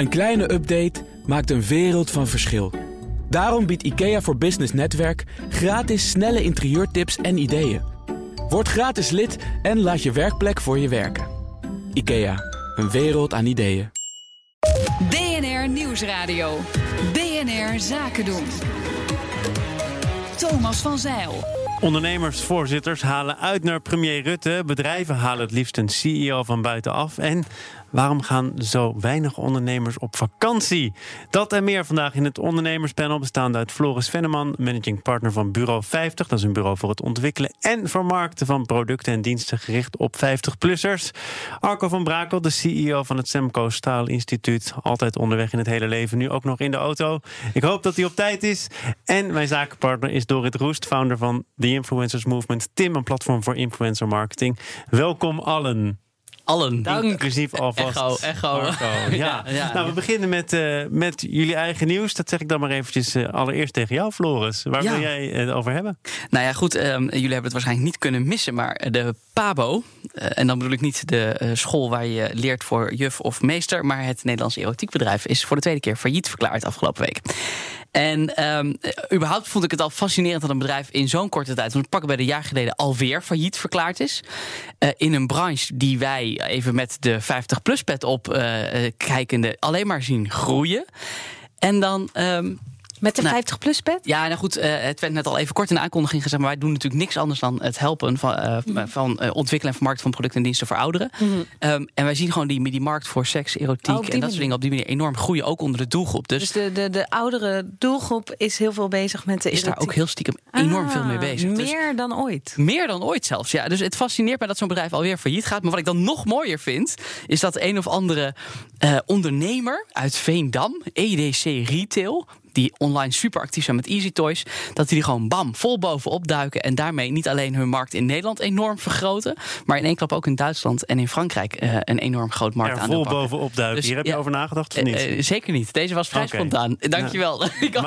Een kleine update maakt een wereld van verschil. Daarom biedt IKEA voor Business Netwerk gratis snelle interieurtips en ideeën. Word gratis lid en laat je werkplek voor je werken. IKEA, een wereld aan ideeën. BNR Nieuwsradio. BNR Zaken doen. Thomas van Zeil. Ondernemersvoorzitters halen uit naar premier Rutte. Bedrijven halen het liefst een CEO van buitenaf. En Waarom gaan zo weinig ondernemers op vakantie? Dat en meer vandaag in het ondernemerspanel bestaande uit Floris Venneman, managing partner van Bureau 50. Dat is een bureau voor het ontwikkelen en vermarkten van producten en diensten gericht op 50-plussers. Arco van Brakel, de CEO van het Semco Staal Instituut. Altijd onderweg in het hele leven, nu ook nog in de auto. Ik hoop dat hij op tijd is. En mijn zakenpartner is Dorit Roest, founder van The Influencers Movement. Tim, een platform voor influencer marketing. Welkom allen allen. Dank. Inclusief alvast. Echo, echo. Ja. ja. Nou, we beginnen met, uh, met jullie eigen nieuws. Dat zeg ik dan maar eventjes uh, allereerst tegen jou, Floris. Waar wil jij het over hebben? Nou ja, goed. Um, jullie hebben het waarschijnlijk niet kunnen missen. Maar de PABO, uh, en dan bedoel ik niet de school waar je leert voor juf of meester... maar het Nederlandse erotiekbedrijf is voor de tweede keer failliet verklaard afgelopen week. En um, überhaupt vond ik het al fascinerend dat een bedrijf in zo'n korte tijd, want pakken bij de jaar geleden alweer failliet verklaard is. Uh, in een branche die wij even met de 50-plus pet op uh, kijkende alleen maar zien groeien. En dan um, met de 50-plus nou, pet? Ja, nou goed, uh, het werd net al even kort in de aankondiging gezegd... maar wij doen natuurlijk niks anders dan het helpen van, uh, van uh, ontwikkelen en vermarkten van producten en diensten voor ouderen. Mm -hmm. um, en wij zien gewoon die, die markt voor seks, erotiek oh, en dat soort dingen op die manier enorm groeien, ook onder de doelgroep. Dus, dus de, de, de oudere doelgroep is heel veel bezig met de Is daar ook heel stiekem enorm ah, veel mee bezig. Dus meer dus, dan ooit. Meer dan ooit zelfs, ja. Dus het fascineert me dat zo'n bedrijf alweer failliet gaat. Maar wat ik dan nog mooier vind, is dat een of andere ondernemer uit Veendam, EDC Retail, die online super actief zijn met Easy Toys, dat die gewoon bam, vol bovenop duiken en daarmee niet alleen hun markt in Nederland enorm vergroten, maar in één klap ook in Duitsland en in Frankrijk uh, een enorm groot markt ja, aan vol bovenop duiken. Dus, Hier heb je ja, over nagedacht of niet? Uh, zeker niet. Deze was vrij okay. spontaan. Dankjewel. Ja.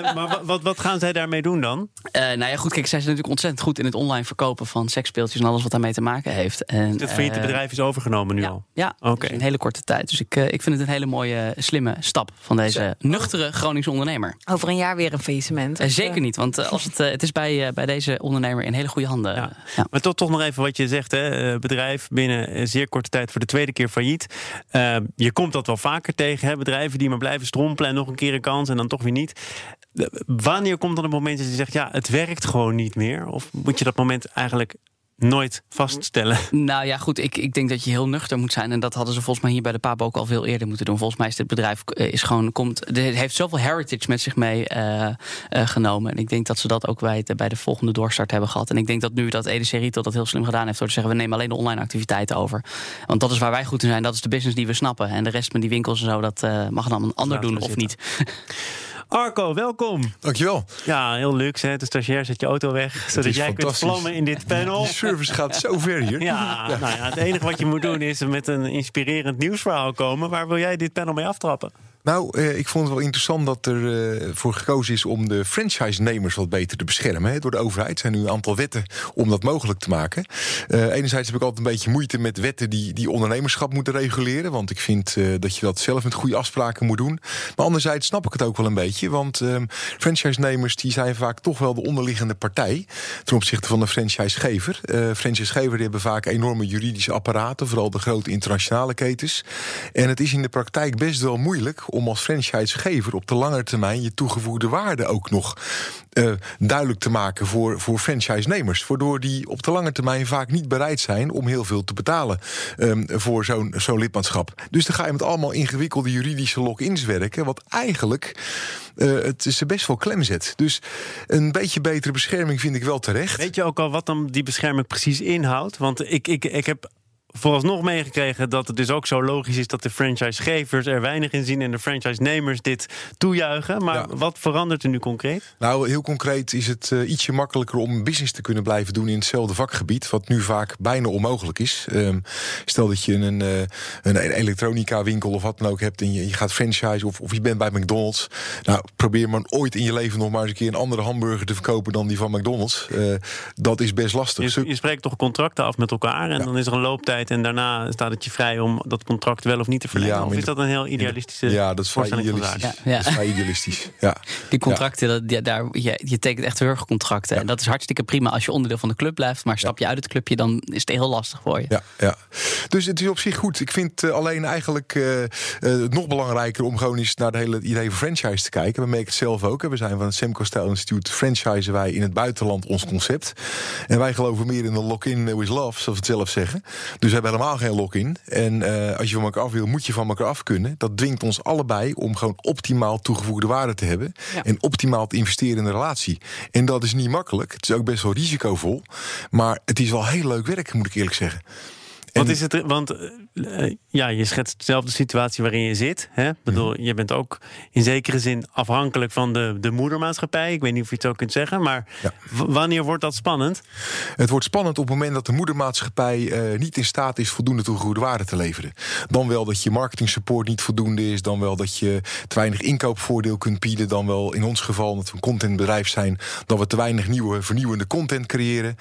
maar, maar wat, wat, gaan zij daarmee doen dan? nou ja, goed, kijk, zij zijn natuurlijk ontzettend goed in het online verkopen van seksspeeltjes en alles wat daarmee te maken heeft. En, het failliete bedrijf is overgenomen nu ja, al? Ja, okay. dus in een hele korte tijd. Dus ik, ik vind het een hele mooie, slimme stap van deze nuchtere Groningse ondernemer. Over een jaar weer een faillissement. Uh, zeker niet, want uh, als het, uh, het is bij, bij deze ondernemer in hele goede handen. Ja. Ja. Maar toch, toch nog even wat je zegt. Hè? bedrijf binnen zeer korte tijd voor de tweede keer failliet. je komt dat wel vaker tegen. Hè? Bedrijven die maar blijven strompelen en nog een keer een kans en dan toch weer niet. Wanneer komt dan het moment dat je zegt, ja, het werkt gewoon niet meer? Of moet je dat moment eigenlijk nooit vaststellen. Nou ja, goed, ik, ik denk dat je heel nuchter moet zijn. En dat hadden ze volgens mij hier bij de PABO ook al veel eerder moeten doen. Volgens mij is dit bedrijf is gewoon, komt, het heeft zoveel heritage met zich mee uh, uh, genomen. En ik denk dat ze dat ook bij, bij de volgende doorstart hebben gehad. En ik denk dat nu dat EDC Retail dat heel slim gedaan heeft... door te zeggen, we nemen alleen de online activiteiten over. Want dat is waar wij goed in zijn, dat is de business die we snappen. En de rest met die winkels en zo, dat uh, mag dan een ander doen of zitten. niet. Arco, welkom. Dankjewel. Ja, heel luxe. Hè? De stagiair zet je auto weg, zodat jij kunt vlammen in dit panel. De service gaat zo ver hier. Ja, ja. Nou ja, het enige wat je moet doen is met een inspirerend nieuwsverhaal komen. Waar wil jij dit panel mee aftrappen? Nou, eh, ik vond het wel interessant dat er eh, voor gekozen is om de franchise-nemers wat beter te beschermen. Door de overheid zijn nu een aantal wetten om dat mogelijk te maken. Uh, enerzijds heb ik altijd een beetje moeite met wetten die, die ondernemerschap moeten reguleren. Want ik vind uh, dat je dat zelf met goede afspraken moet doen. Maar anderzijds snap ik het ook wel een beetje. Want uh, franchise-nemers die zijn vaak toch wel de onderliggende partij ten opzichte van de franchisegever. Uh, franchisegever die hebben vaak enorme juridische apparaten, vooral de grote internationale ketens. En het is in de praktijk best wel moeilijk om als franchisegever op de lange termijn je toegevoegde waarde ook nog uh, duidelijk te maken voor, voor franchise-nemers. Waardoor die op de lange termijn vaak niet bereid zijn om heel veel te betalen um, voor zo'n zo'n lidmaatschap. Dus dan ga je met allemaal ingewikkelde juridische lock-ins werken, wat eigenlijk uh, het is best wel klem zet. Dus een beetje betere bescherming vind ik wel terecht. Weet je ook al wat dan die bescherming precies inhoudt? Want ik, ik, ik heb vooralsnog meegekregen dat het dus ook zo logisch is dat de franchisegevers er weinig in zien en de franchise-nemers dit toejuichen. Maar ja. wat verandert er nu concreet? Nou, heel concreet is het uh, ietsje makkelijker om business te kunnen blijven doen in hetzelfde vakgebied, wat nu vaak bijna onmogelijk is. Um, stel dat je een, uh, een elektronica-winkel of wat dan ook hebt en je, je gaat franchise of, of je bent bij McDonald's. Nou, probeer maar ooit in je leven nog maar eens een keer een andere hamburger te verkopen dan die van McDonald's. Uh, dat is best lastig. Je, je spreekt toch contracten af met elkaar en ja. dan is er een looptijd tijd en daarna staat het je vrij om dat contract wel of niet te verlengen? Ja, of is dat een heel idealistische Ja, dat is vrij voorstelling van idealistisch. zaken? Ja. Dat is vrij idealistisch. Ja. Die contracten, dat, ja, daar, je, je tekent echt huurcontracten. En dat is hartstikke prima als je onderdeel van de club blijft. Maar stap je uit het clubje, dan is het heel lastig voor je. Ja, ja. Dus het is op zich goed. Ik vind eh, alleen eigenlijk eh, eh, het nog belangrijker om gewoon eens naar de hele idee van franchise te kijken. We merken het zelf ook. Hè. We zijn van het Semco Style Instituut franchisen wij in het buitenland ons concept. En wij geloven meer in de lock-in with love, zoals we het zelf zeggen. Dus we hebben helemaal geen lock-in. En eh, als je van elkaar af wil, moet je van elkaar af kunnen. Dat dwingt ons allebei om gewoon optimaal toegevoegde waarde te hebben. Ja. En optimaal te investeren in een relatie. En dat is niet makkelijk. Het is ook best wel risicovol. Maar het is wel heel leuk werk, moet ik eerlijk zeggen. Wat is het? Want eh, eh, ja, je schetst zelf de situatie waarin je zit. Hè? Ik bedoel, Mhm. je bent ook in zekere zin afhankelijk van de, de moedermaatschappij. Ik weet niet of je het zo kunt zeggen, maar Ja. wanneer wordt dat spannend? Het wordt spannend op het moment dat de moedermaatschappij eh, niet in staat is voldoende toegevoegde waarde te leveren. Dan wel dat je marketing support niet voldoende is. Dan wel dat je te weinig inkoopvoordeel kunt bieden. Dan wel in ons geval, dat we een contentbedrijf zijn, dat we te weinig nieuwe, vernieuwende content creëren.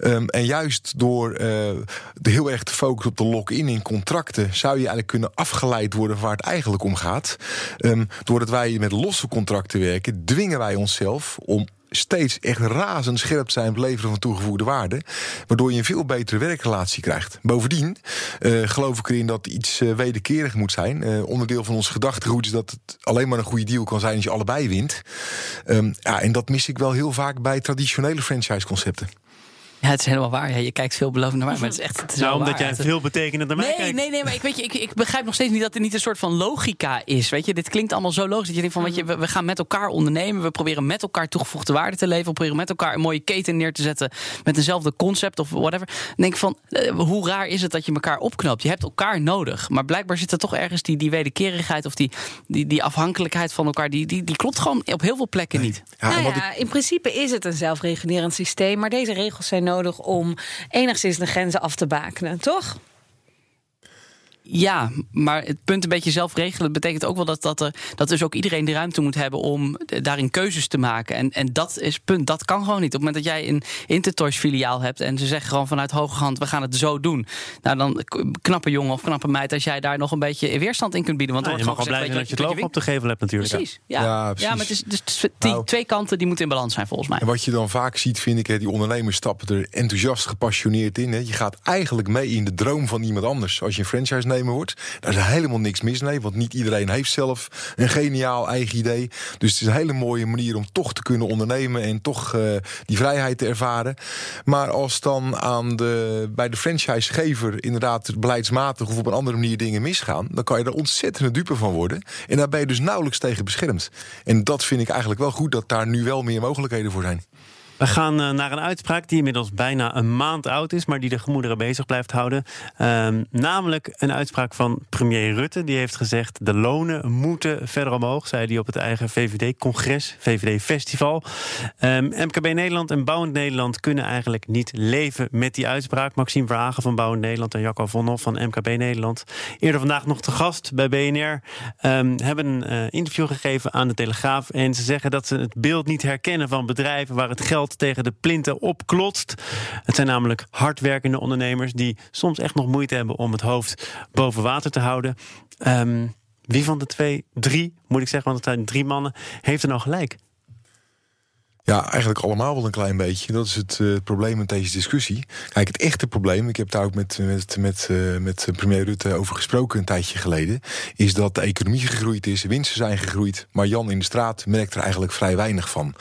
Ehm, en juist door de heel erg te focussen op de lock-in in contracten, zou je eigenlijk kunnen afgeleid worden waar het eigenlijk om gaat. Ehm, doordat wij met losse contracten werken, dwingen wij onszelf om steeds echt razendscherp zijn op het leveren van toegevoegde waarde. Waardoor je een veel betere werkrelatie krijgt. Bovendien eh, geloof ik erin dat iets eh, wederkerig moet zijn. Eh, onderdeel van ons gedachtegoed is dat het alleen maar een goede deal kan zijn als je allebei wint. Ehm, ja, en dat mis ik wel heel vaak bij traditionele franchise-concepten. Ja, het is helemaal waar. Ja, je kijkt veelbelovend naar mij, maar het is echt het is Nou, omdat waar. jij Het- veel betekenend naar mij Nee, kijkt. nee, nee, maar ik, weet je, ik, ik begrijp nog steeds niet dat er niet een soort van logica is. Weet je, dit klinkt allemaal zo logisch. Dat je denkt van, weet je, we, we gaan met elkaar ondernemen. We proberen met elkaar toegevoegde waarde te leveren. We proberen met elkaar een mooie keten neer te zetten. Met eenzelfde concept of whatever. Dan denk ik van, eh, hoe raar is het dat je elkaar opknapt? Je hebt elkaar nodig. Maar blijkbaar zit er toch ergens die, die wederkerigheid of die, die, die afhankelijkheid van elkaar. Die, die, die klopt gewoon op heel veel plekken niet. Ja, nou ja, in principe is het een zelfregulerend systeem, maar deze regels zijn nodig om enigszins de grenzen af te bakenen, toch? Ja, maar het punt een beetje zelf regelen betekent ook wel dat, dat, er, dat dus ook iedereen de ruimte moet hebben om daarin keuzes te maken. En, en dat is het punt. Dat kan gewoon niet. Op het moment dat jij een Intertoys filiaal hebt en ze zeggen gewoon vanuit hoge hand: we gaan het zo doen. Nou, dan knappe jongen of knappe meid als jij daar nog een beetje weerstand in kunt bieden. Want Nou, er je mag wel gewoon blij zijn dat je het logo op de gevel hebt natuurlijk. Precies. Ja, Ja, ja, precies. maar het is dus die Nou. twee kanten die moeten in balans zijn volgens mij. En wat je dan vaak ziet, vind ik, hè, die ondernemers stappen er enthousiast gepassioneerd in. Hè. Je gaat eigenlijk mee in de droom van iemand anders. Als je een wordt, daar is helemaal niks mis mee. Want niet iedereen heeft zelf een geniaal eigen idee. Dus het is een hele mooie manier om toch te kunnen ondernemen en toch eh, die vrijheid te ervaren. Maar als dan aan de, bij de franchisegever inderdaad beleidsmatig of op een andere manier dingen misgaan, dan kan je er ontzettend dupe van worden. En daar ben je dus nauwelijks tegen beschermd. En dat vind ik eigenlijk wel goed dat daar nu wel meer mogelijkheden voor zijn. We gaan eh, naar een uitspraak die inmiddels bijna een maand oud is, maar die de gemoederen bezig blijft houden. Ehm, namelijk een uitspraak van premier Rutte. Die heeft gezegd: de lonen moeten verder omhoog, zei hij op het eigen VVD-congres, VVD-festival. Ehm, MKB Nederland en Bouwend Nederland kunnen eigenlijk niet leven met die uitspraak. Maxime Verhagen van Bouwend Nederland en Jacco Vonhoff van MKB Nederland. Eerder vandaag nog te gast bij BNR. ehm, hebben een eh, interview gegeven aan de Telegraaf. En ze zeggen dat ze het beeld niet herkennen van bedrijven waar het geld tegen de plinten opklotst. Het zijn namelijk hardwerkende ondernemers die soms echt nog moeite hebben om het hoofd boven water te houden. Ehm, wie van de twee, drie moet ik zeggen, want het zijn drie mannen, heeft er nou gelijk? Ja, eigenlijk allemaal wel een klein beetje. Dat is het eh, probleem met deze discussie. Kijk, het echte probleem, ik heb daar ook met, met, met, eh, met premier Rutte over gesproken een tijdje geleden, is dat de economie gegroeid is, winsten zijn gegroeid, maar Jan in de straat merkt er eigenlijk vrij weinig van.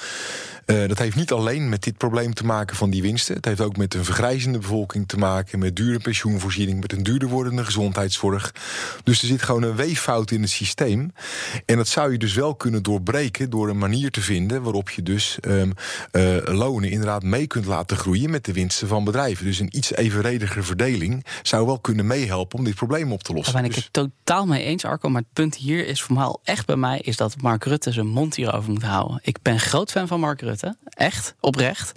Eh, dat heeft niet alleen met dit probleem te maken van die winsten. Het heeft ook met een vergrijzende bevolking te maken, met dure pensioenvoorziening, met een duurder wordende gezondheidszorg. Dus er zit gewoon een weeffout in het systeem. En dat zou je dus wel kunnen doorbreken door een manier te vinden waarop je dus ehm, eh, lonen inderdaad mee kunt laten groeien met de winsten van bedrijven. Dus een iets evenrediger verdeling zou wel kunnen meehelpen om dit probleem op te lossen. Daar ben ik Dus- het totaal mee eens, Arco. Maar het punt hier is vooral echt bij mij... is dat Mark Rutte zijn mond hierover moet houden. Ik ben groot fan van Mark Rutte. Rutte. Echt, oprecht.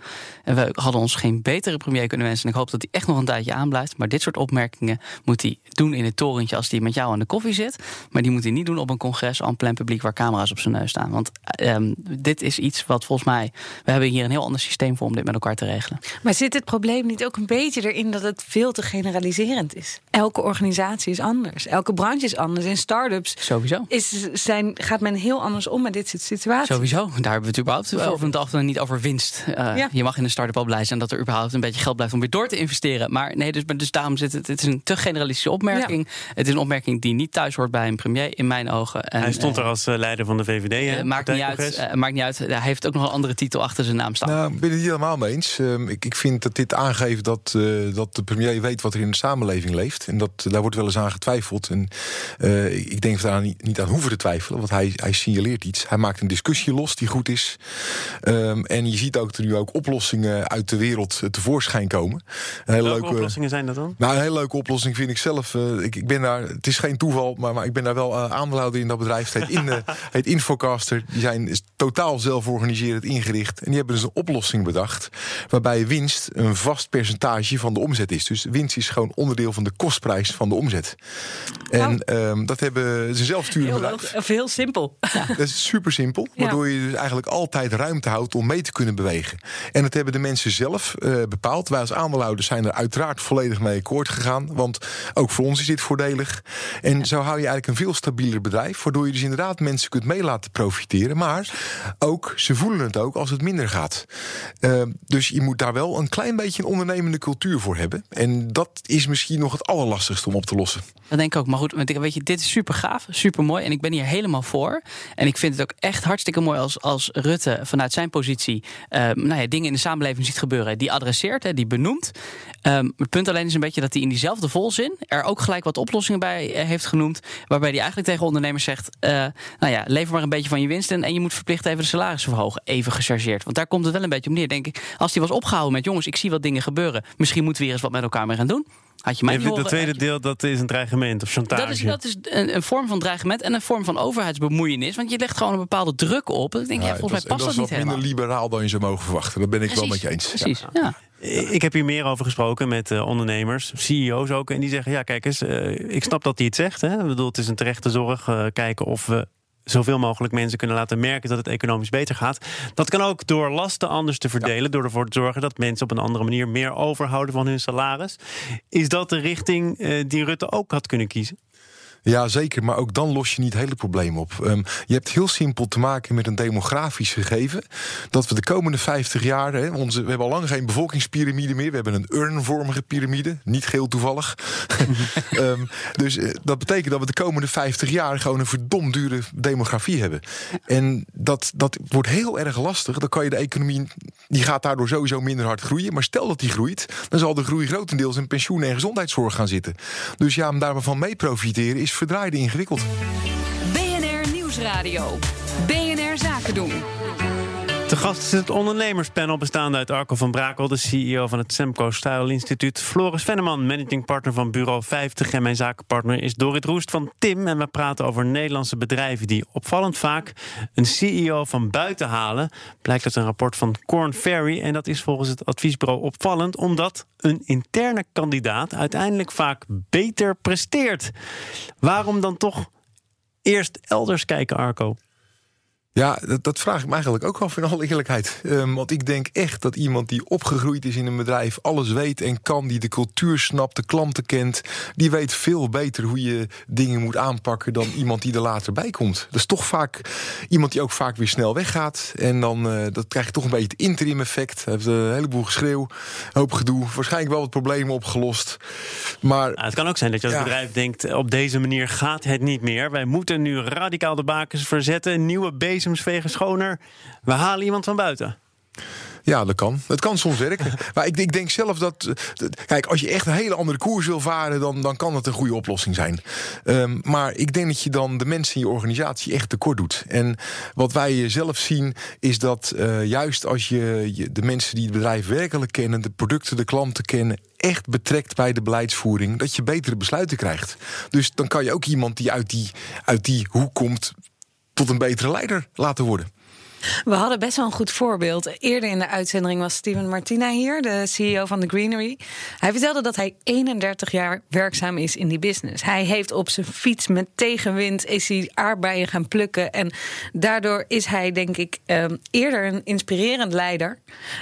En we hadden ons geen betere premier kunnen wensen. En ik hoop dat hij echt nog een tijdje aanblijft. Maar dit soort opmerkingen moet hij doen in het torentje als hij met jou aan de koffie zit. Maar die moet hij niet doen op een congres aan plein publiek waar camera's op zijn neus staan. Want ehm, dit is iets wat volgens mij. We hebben hier een heel ander systeem voor om dit met elkaar te regelen. Maar zit het probleem niet ook een beetje erin dat het veel te generaliserend is? Elke organisatie is anders. Elke branche is anders. In start-ups Sowieso. is, zijn, gaat men heel anders om met dit soort situaties. Sowieso. Daar hebben we het überhaupt over niet over winst. Uh, Ja. Je mag in een start-up al blij zijn dat er überhaupt een beetje geld blijft om weer door te investeren. Maar nee, dus, dus daarom zit het. Het is een te generalistische opmerking. Het is een opmerking die niet thuis hoort bij een premier, in mijn ogen. En, Hij stond eh, er als eh, leider van de VVD. hè, eh, maakt, niet uit, eh, maakt niet uit. Hij heeft ook nog een andere titel achter zijn naam staan. Nou, ik ben het niet helemaal mee eens. Ehm, ik, ik vind dat dit aangeeft dat, eh, dat de premier weet wat er in de samenleving leeft. En dat, daar wordt wel eens aan getwijfeld. En eh, ik denk dat we daar niet, niet aan hoeven te twijfelen. Want hij, hij signaleert iets. Hij maakt een discussie los die goed is. Ehm, en je ziet ook dat er nu ook oplossingen uit de wereld eh, tevoorschijn komen. Een hele Welke leuke, oplossingen zijn dat dan? nou, een hele leuke oplossing vind ik zelf. eh, ik, ik ben daar, het is geen toeval, maar, maar ik ben daar wel eh, aandeelhouder in dat bedrijf. Het heet, in, heet Infocaster. Die zijn is totaal zelforganiserend ingericht. En die hebben dus een oplossing bedacht. Waarbij winst een vast percentage van de omzet is. Dus winst is gewoon onderdeel van de kostprijs van de omzet. En ehm, dat hebben ze zelf sturen Heel, of heel simpel. Dat is super simpel. Ja. Waardoor je dus eigenlijk altijd ruimte houdt om mee te kunnen bewegen. En dat hebben de mensen zelf eh, bepaald. Wij als aandeelhouders zijn er uiteraard volledig mee akkoord gegaan. Want ook voor ons is dit voordelig. En zo hou je eigenlijk een veel stabieler bedrijf. Waardoor je dus inderdaad mensen kunt mee laten profiteren. Maar ook, ze voelen het ook als het minder gaat. Eh, dus je moet daar wel een klein beetje een ondernemende cultuur voor hebben. En dat is misschien nog het allerlastigste om op te lossen. Dat denk ik ook. Maar goed, weet je, dit is super gaaf, super mooi. En ik ben hier helemaal voor. En ik vind het ook echt hartstikke mooi als, als Rutte vanuit zijn positie eh, nou ja, dingen in de samenleving ziet gebeuren. Die adresseert, hè, die benoemt. Ehm, het punt alleen is een beetje dat hij in diezelfde volzin er ook gelijk wat oplossingen bij eh, heeft genoemd. Waarbij hij eigenlijk tegen ondernemers zegt: eh, Nou ja, lever maar een beetje van je winst. En, en je moet verplicht even de salarissen verhogen. Even gechargeerd. Want daar komt het wel een beetje om neer, denk ik. Als hij was opgehouden met: Jongens, ik zie wat dingen gebeuren. Misschien moeten we hier eens wat met elkaar mee gaan doen. Had je mij niet dat tweede deel dat is een dreigement of chantage. dat is, dat is een, een vorm van dreigement en een vorm van overheidsbemoeienis. Want je legt gewoon een bepaalde druk op. Ik denk, ja, Ja, volgens dat, mij past dat dat, is niet wat minder helemaal. liberaal dan je zou mogen verwachten. Dat ben ik wel met je eens. Precies, ja. Ik heb hier meer over gesproken met eh, ondernemers, CEO's ook. En die zeggen: Ja, kijk eens, eh, ik snap dat hij het zegt. Hè. Ik bedoel, het is een terechte zorg. eh, kijken of we zoveel mogelijk mensen kunnen laten merken dat het economisch beter gaat. Dat kan ook door lasten anders te verdelen. Door ervoor te zorgen dat mensen op een andere manier meer overhouden van hun salaris. Is dat de richting eh, die Rutte ook had kunnen kiezen? Ja, zeker. Maar ook dan los je niet het hele probleem op. Ehm, je hebt heel simpel te maken met een demografisch gegeven. Dat we de komende 50 jaar. Hè, onze, we hebben al lang geen bevolkingspyramide meer. We hebben een urnvormige piramide. Niet geheel toevallig. Ehm, dus eh, dat betekent dat we de komende 50 jaar gewoon een verdomd dure demografie hebben. En dat, dat wordt heel erg lastig. Dan kan je de economie. Die gaat daardoor sowieso minder hard groeien. Maar stel dat die groeit, dan zal de groei grotendeels in pensioen en gezondheidszorg gaan zitten. Dus ja, om daarvan mee profiteren is verdraaide ingewikkeld. BNR Nieuwsradio. BNR Zaken doen. Te gast is het ondernemerspanel bestaande uit Arco van Brakel, de CEO van het Semco Style Instituut. Floris Venneman, managing partner van Bureau 50. En mijn zakenpartner is Dorit Roest van Tim. En we praten over Nederlandse bedrijven die opvallend vaak een CEO van buiten halen. Blijkt uit een rapport van Corn Ferry. En dat is volgens het adviesbureau opvallend, omdat een interne kandidaat uiteindelijk vaak beter presteert. Waarom dan toch eerst elders kijken, Arco? Ja, dat, dat vraag ik me eigenlijk ook af in alle eerlijkheid. Ehm, want ik denk echt dat iemand die opgegroeid is in een bedrijf... alles weet en kan, die de cultuur snapt, de klanten kent... die weet veel beter hoe je dingen moet aanpakken... dan iemand die er later bij komt. Dat is toch vaak iemand die ook vaak weer snel weggaat. En dan eh, dat krijg je toch een beetje het interim effect. Hij heeft een heleboel geschreeuw, een hoop gedoe. Waarschijnlijk wel wat problemen opgelost. Maar Nou, het kan ook zijn dat je als Ja. bedrijf denkt: op deze manier gaat het niet meer. Wij moeten nu radicaal de bakens verzetten. Nieuwe bezems vegen schoner. We halen iemand van buiten. Ja, dat kan. Het kan soms werken. maar ik, ik denk zelf dat, eh, dat- Kijk, als je echt een hele andere koers wil varen, dan, dan kan het een goede oplossing zijn. Ehm, maar ik denk dat je dan de mensen in je organisatie echt tekort doet. En wat wij zelf zien, is dat eh, juist als je, je de mensen die het bedrijf werkelijk kennen, de producten, de klanten kennen, echt betrekt bij de beleidsvoering, dat je betere besluiten krijgt. Dus dan kan je ook iemand die uit die, uit die hoek komt, tot een betere leider laten worden. We hadden best wel een goed voorbeeld. Eerder in de uitzending was Steven Martina hier, de CEO van The Greenery. Hij vertelde dat hij 31 jaar werkzaam is in die business. Hij heeft op zijn fiets met tegenwind is hij aardbeien gaan plukken. En daardoor is hij, denk ik, ehm, eerder een inspirerend leider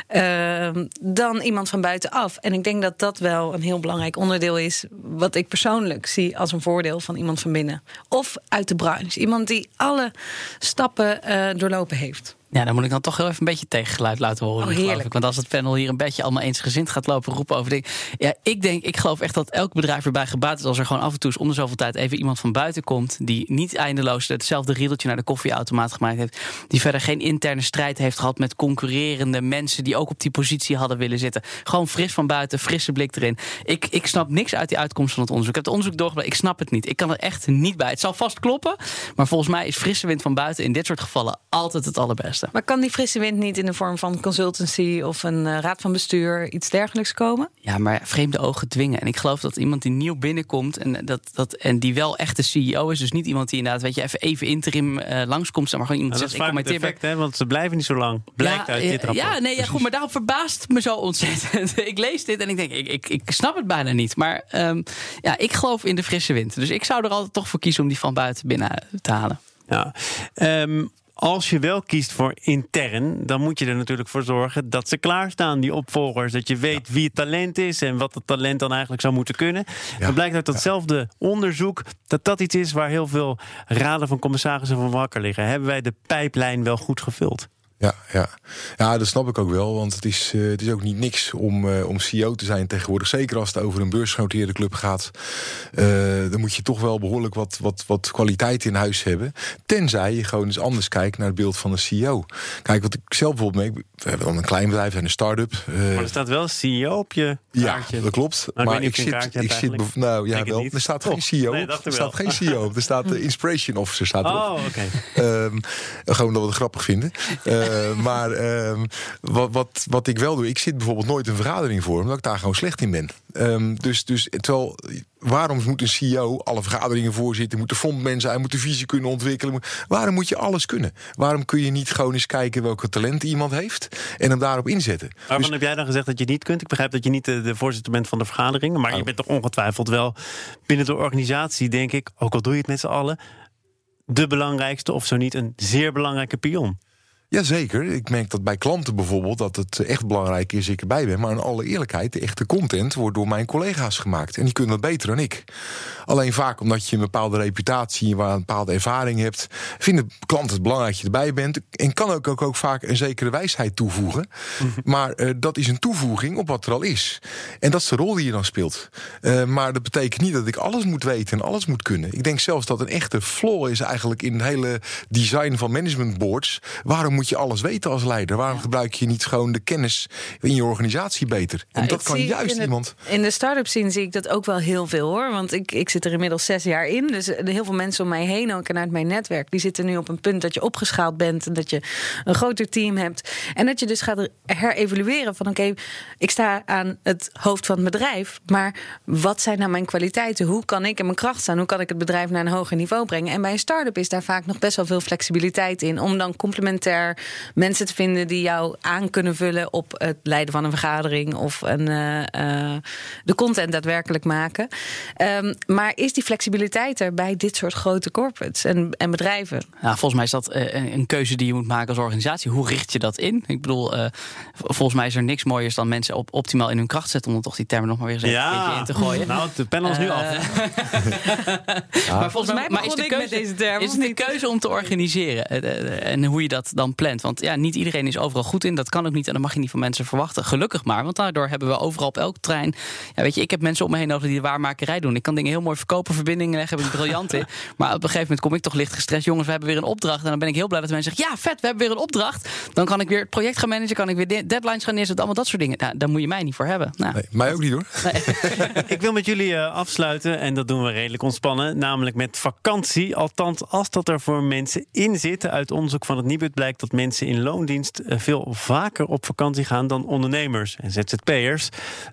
ehm, dan iemand van buitenaf. En ik denk dat dat wel een heel belangrijk onderdeel is, wat ik persoonlijk zie als een voordeel van iemand van binnen. Of uit de branche. Iemand die alle stappen eh, doorlopen heeft. Ja, dan moet ik dan toch heel even een beetje tegengeluid laten horen. Oh, geloof ik. Want als het panel hier een beetje allemaal eensgezind gaat lopen roepen over dingen. Ja, ik denk, ik geloof echt dat elk bedrijf erbij gebaat is als er gewoon af en toe eens om de zoveel tijd even iemand van buiten komt. Die niet eindeloos hetzelfde riedeltje naar de koffieautomaat gemaakt heeft. Die verder geen interne strijd heeft gehad met concurrerende mensen die ook op die positie hadden willen zitten. Gewoon fris van buiten, frisse blik erin. Ik, ik snap niks uit die uitkomst van het onderzoek. Ik heb het onderzoek doorgebleven. Ik snap het niet. Ik kan er echt niet bij. Het zal vast kloppen. Maar volgens mij is frisse wind van buiten in dit soort gevallen altijd het allerbeste. Maar kan die frisse wind niet in de vorm van consultancy of een eh, raad van bestuur, iets dergelijks komen? Ja, maar vreemde ogen dwingen. En ik geloof dat iemand die nieuw binnenkomt en, dat, dat, en die wel echt de CEO is, dus niet iemand die inderdaad, weet je, even, even interim eh, langskomt, maar gewoon iemand die dat is zegt, ik kom effect, hè? Want ze blijven niet zo lang. Blijkt ja, uit dit ja, rapport. Ja, nee, ja, goed, maar daarom verbaast het me zo ontzettend. ik lees dit en ik denk, ik, ik, ik snap het bijna niet. Maar ehm, ja, ik geloof in de frisse wind. Dus ik zou er altijd toch voor kiezen om die van buiten binnen te halen. Ja. Ehm, als je wel kiest voor intern, dan moet je er natuurlijk voor zorgen dat ze klaarstaan, die opvolgers. Dat je weet wie het talent is en wat het talent dan eigenlijk zou moeten kunnen. Ja. Het blijkt uit datzelfde onderzoek dat dat iets is waar heel veel raden van commissarissen van wakker liggen. Hebben wij de pijplijn wel goed gevuld? Ja, ja. ja, dat snap ik ook wel. Want het is, eh, het is ook niet niks om, eh, om CEO te zijn tegenwoordig. Zeker als het over een beursgenoteerde club gaat. Eh, dan moet je toch wel behoorlijk wat, wat, wat kwaliteit in huis hebben. Tenzij je gewoon eens anders kijkt naar het beeld van een CEO. Kijk, wat ik zelf bijvoorbeeld merk. We hebben dan een klein bedrijf en een start-up. Maar er staat wel CEO op je ja, kaartje. dat klopt. Maar ik zit, ik zit nou ja, wel. Er staat geen CEO Nee, op. Er staat geen CEO op. Er staat de Inspiration Officer staat erop. Oh, oké. Ehm, gewoon omdat we het grappig vinden. Eh, maar ehm, wat, wat, wat ik wel doe, ik zit bijvoorbeeld nooit een vergadering voor, omdat ik daar gewoon slecht in ben. Ehm, dus, dus terwijl, waarom moet een CEO alle vergaderingen voorzitten, moet de frontman zijn, moet de visie kunnen ontwikkelen? waarom moet je alles kunnen? Waarom kun je niet gewoon eens kijken welke talenten iemand heeft en hem daarop inzetten? Waarvan Dus- heb jij dan gezegd dat je niet kunt? Ik begrijp dat je niet de, de voorzitter bent van de vergadering. Maar je Oh. bent toch ongetwijfeld wel binnen de organisatie, denk ik, ook al doe je het met z'n allen, de belangrijkste of zo niet een zeer belangrijke pion. Jazeker. Ik merk dat bij klanten bijvoorbeeld dat het echt belangrijk is dat ik erbij ben. Maar in alle eerlijkheid, de echte content wordt door mijn collega's gemaakt. En die kunnen dat beter dan ik. Alleen vaak omdat je een bepaalde reputatie, waar een bepaalde ervaring hebt, vinden klanten het belangrijk dat je erbij bent. En kan ook, ook, ook vaak een zekere wijsheid toevoegen. Maar eh, dat is een toevoeging op wat er al is. En dat is de rol die je dan speelt. Eh, maar dat betekent niet dat ik alles moet weten en alles moet kunnen. Ik denk zelfs dat een echte flaw is eigenlijk in het hele design van management boards. Waarom moet je alles weten als leider? Waarom gebruik je niet gewoon de kennis in je organisatie beter? En dat kan juist in iemand. In de start-up scene zie ik dat ook wel heel veel hoor. Want ik, ik zit er inmiddels zes jaar in. Dus er heel veel mensen om mij heen, ook en uit mijn netwerk, die zitten nu op een punt dat je opgeschaald bent en dat je een groter team hebt. En dat je dus gaat herevalueren van oké, ik sta aan het hoofd van het bedrijf. Maar wat zijn nou mijn kwaliteiten? Hoe kan ik in mijn kracht staan? Hoe kan ik het bedrijf naar een hoger niveau brengen? En bij een start-up is daar vaak nog best wel veel flexibiliteit in. Om dan complementair mensen te vinden die jou aan kunnen vullen op het leiden van een vergadering of een, eh, eh, de content daadwerkelijk maken. Ehm, maar is die flexibiliteit er bij dit soort grote corporates en, en bedrijven? Ja, volgens mij is dat eh, een, een keuze die je moet maken als organisatie. Hoe richt je dat in? Ik bedoel, eh, volgens mij is er niks mooiers dan mensen op, optimaal in hun kracht zetten. Om dan toch die termen nog maar weer eens een in te gooien. Nou, de panel is nu af. Maar volgens mij, maar is begon de ik met keuze, deze term, is de keuze om te organiseren en hoe je dat dan plant. Want ja, niet iedereen is overal goed in. Dat kan ook niet en dat mag je niet van mensen verwachten. Gelukkig maar, want daardoor hebben we overal op elk trein. Ja, weet je, ik heb mensen om me heen nodig die de waarmakerij doen. Ik kan dingen heel mooi verkopen, verbindingen leggen, ben ik briljant in. Maar op een gegeven moment kom ik toch licht gestrest. Jongens, we hebben weer een opdracht. En dan ben ik heel blij dat mensen zeggen: ja, vet, we hebben weer een opdracht. Dan kan ik weer het project gaan managen, kan ik weer de- deadlines gaan neerzetten, allemaal dat soort dingen. Nou, daar moet je mij niet voor hebben. Nou, Nee, mij ook niet hoor. Ik wil met jullie eh, afsluiten en dat doen we redelijk ontspannen. Namelijk met vakantie. Althans, als dat er voor mensen in zit. Uit onderzoek van het Nibud blijkt dat mensen in loondienst eh, veel vaker op vakantie gaan dan ondernemers en ZZP'ers.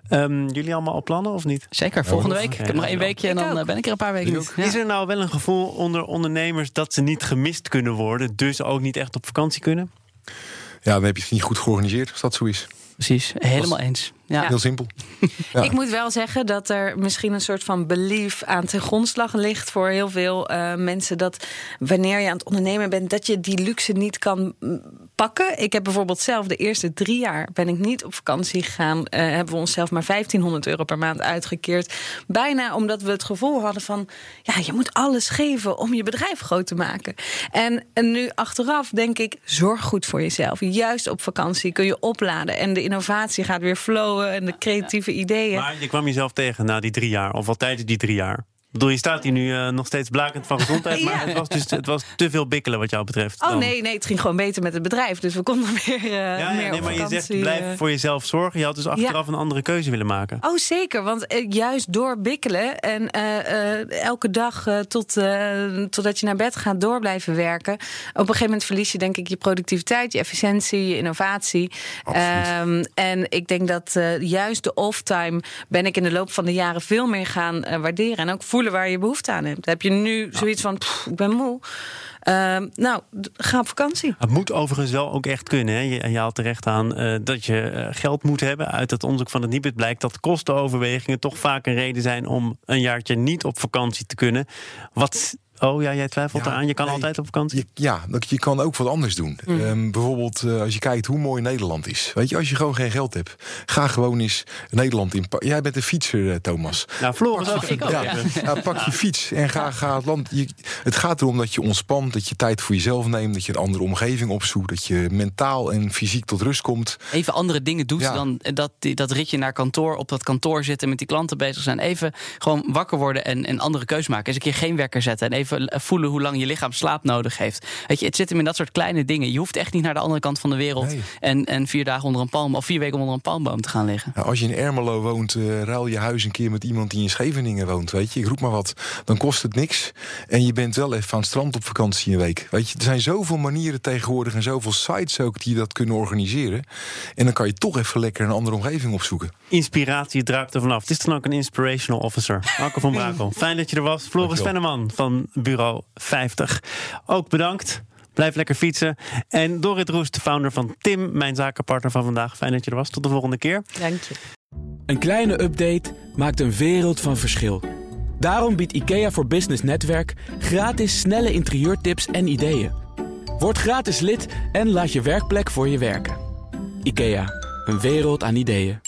Ehm, jullie allemaal al plannen of niet? Zeker, volgende week. Ik heb nog één weekje en dan eh, ben ik er een paar weken niet. Ja. Is er nou wel een gevoel onder ondernemers dat ze niet gemist kunnen worden, dus ook niet echt op vakantie kunnen? Ja, dan heb je het niet goed georganiseerd als dat zo is. Precies, helemaal eens. Ja. Heel simpel. Ja. Ik moet wel zeggen dat er misschien een soort van belief aan ten grondslag ligt voor heel veel eh, mensen. Dat wanneer je aan het ondernemen bent, dat je die luxe niet kan mm, pakken. Ik heb bijvoorbeeld zelf de eerste drie jaar ben ik niet op vakantie gegaan. Eh, hebben we onszelf maar 1500 euro per maand uitgekeerd. Bijna omdat we het gevoel hadden van ja, je moet alles geven om je bedrijf groot te maken. En, en nu achteraf denk ik, zorg goed voor jezelf. Juist op vakantie kun je opladen en de innovatie gaat weer flowen en de creatieve ideeën. Maar je kwam jezelf tegen na die drie jaar, of al tijdens die drie jaar. Ik bedoel, je staat hier nu eh, nog steeds blakend van gezondheid, maar Ja. het was, dus, het was te veel bikkelen wat jou betreft. Oh dan. nee, nee, het ging gewoon beter met het bedrijf. Dus we konden weer, eh, Ja, nee, maar je zegt blijf eh. voor jezelf zorgen. Je had dus achteraf een andere keuze willen maken. Oh, zeker. Want juist door bikkelen en elke dag tot, totdat je naar bed gaat door blijven werken. Op een gegeven moment verlies je denk ik je productiviteit, je efficiëntie, je innovatie. Ehm, en ik denk dat juist de off-time ben ik in de loop van de jaren veel meer gaan waarderen. En ook voelen waar je behoefte aan hebt. Heb je nu zoiets van, "Pff, ik ben moe. Ehm, nou, ga op vakantie. Het moet overigens wel ook echt kunnen. Hè? Je, je haalt terecht aan eh, dat je eh, geld moet hebben. Uit het onderzoek van het Nibud blijkt dat kostenoverwegingen toch vaak een reden zijn om een jaartje niet op vakantie te kunnen. Wat. Oh ja, jij twijfelt Ja, eraan. Je kan nee. altijd op vakantie. Je, ja, dat- je kan ook wat anders doen. Ehm, bijvoorbeeld eh, als je kijkt hoe mooi Nederland is. Weet je, als je gewoon geen geld hebt, ga gewoon eens Nederland in. Jij bent een fietser, eh, Thomas. Nou, Floris ook. ik ook, Ja, ja. ja, pak je fiets en ga, ga het land. Je, het gaat erom dat je ontspant, dat je tijd voor jezelf neemt, dat je een andere omgeving opzoekt, dat je mentaal en fysiek tot rust komt. Even andere dingen doet Ja. dan dat, die- dat ritje naar kantoor, op dat kantoor zitten, met die klanten bezig zijn. Even gewoon wakker worden en een andere keus maken. Eens een keer geen wekker zetten en even voelen hoe lang je lichaam slaap nodig heeft. Weet je, het zit hem in dat soort kleine dingen. Je hoeft echt niet naar de andere kant van de wereld Nee. en, en vier dagen onder een palm of vier weken onder een palmboom te gaan liggen. Nou, als je in Ermelo woont, eh, ruil je huis een keer met iemand die in Scheveningen woont. Weet je, ik roep maar wat. Dan kost het niks. En je bent wel even aan het strand op vakantie een week. Weet je, er zijn zoveel manieren tegenwoordig en zoveel sites ook die dat kunnen organiseren. En dan kan je toch even lekker een andere omgeving opzoeken. Inspiratie druipt er vanaf. Het is dan ook een inspirational officer. Marco van Brakel. Fijn dat je er was. Floris. Venneman van Bureau 50. Ook bedankt. Blijf lekker fietsen. En Dorrit Roest, de founder van Tim, mijn zakenpartner van vandaag. Fijn dat je er was. Tot de volgende keer. Dank je. Een kleine update maakt een wereld van verschil. Daarom biedt IKEA voor Business Netwerk gratis snelle interieurtips en ideeën. Word gratis lid en laat je werkplek voor je werken. IKEA, een wereld aan ideeën.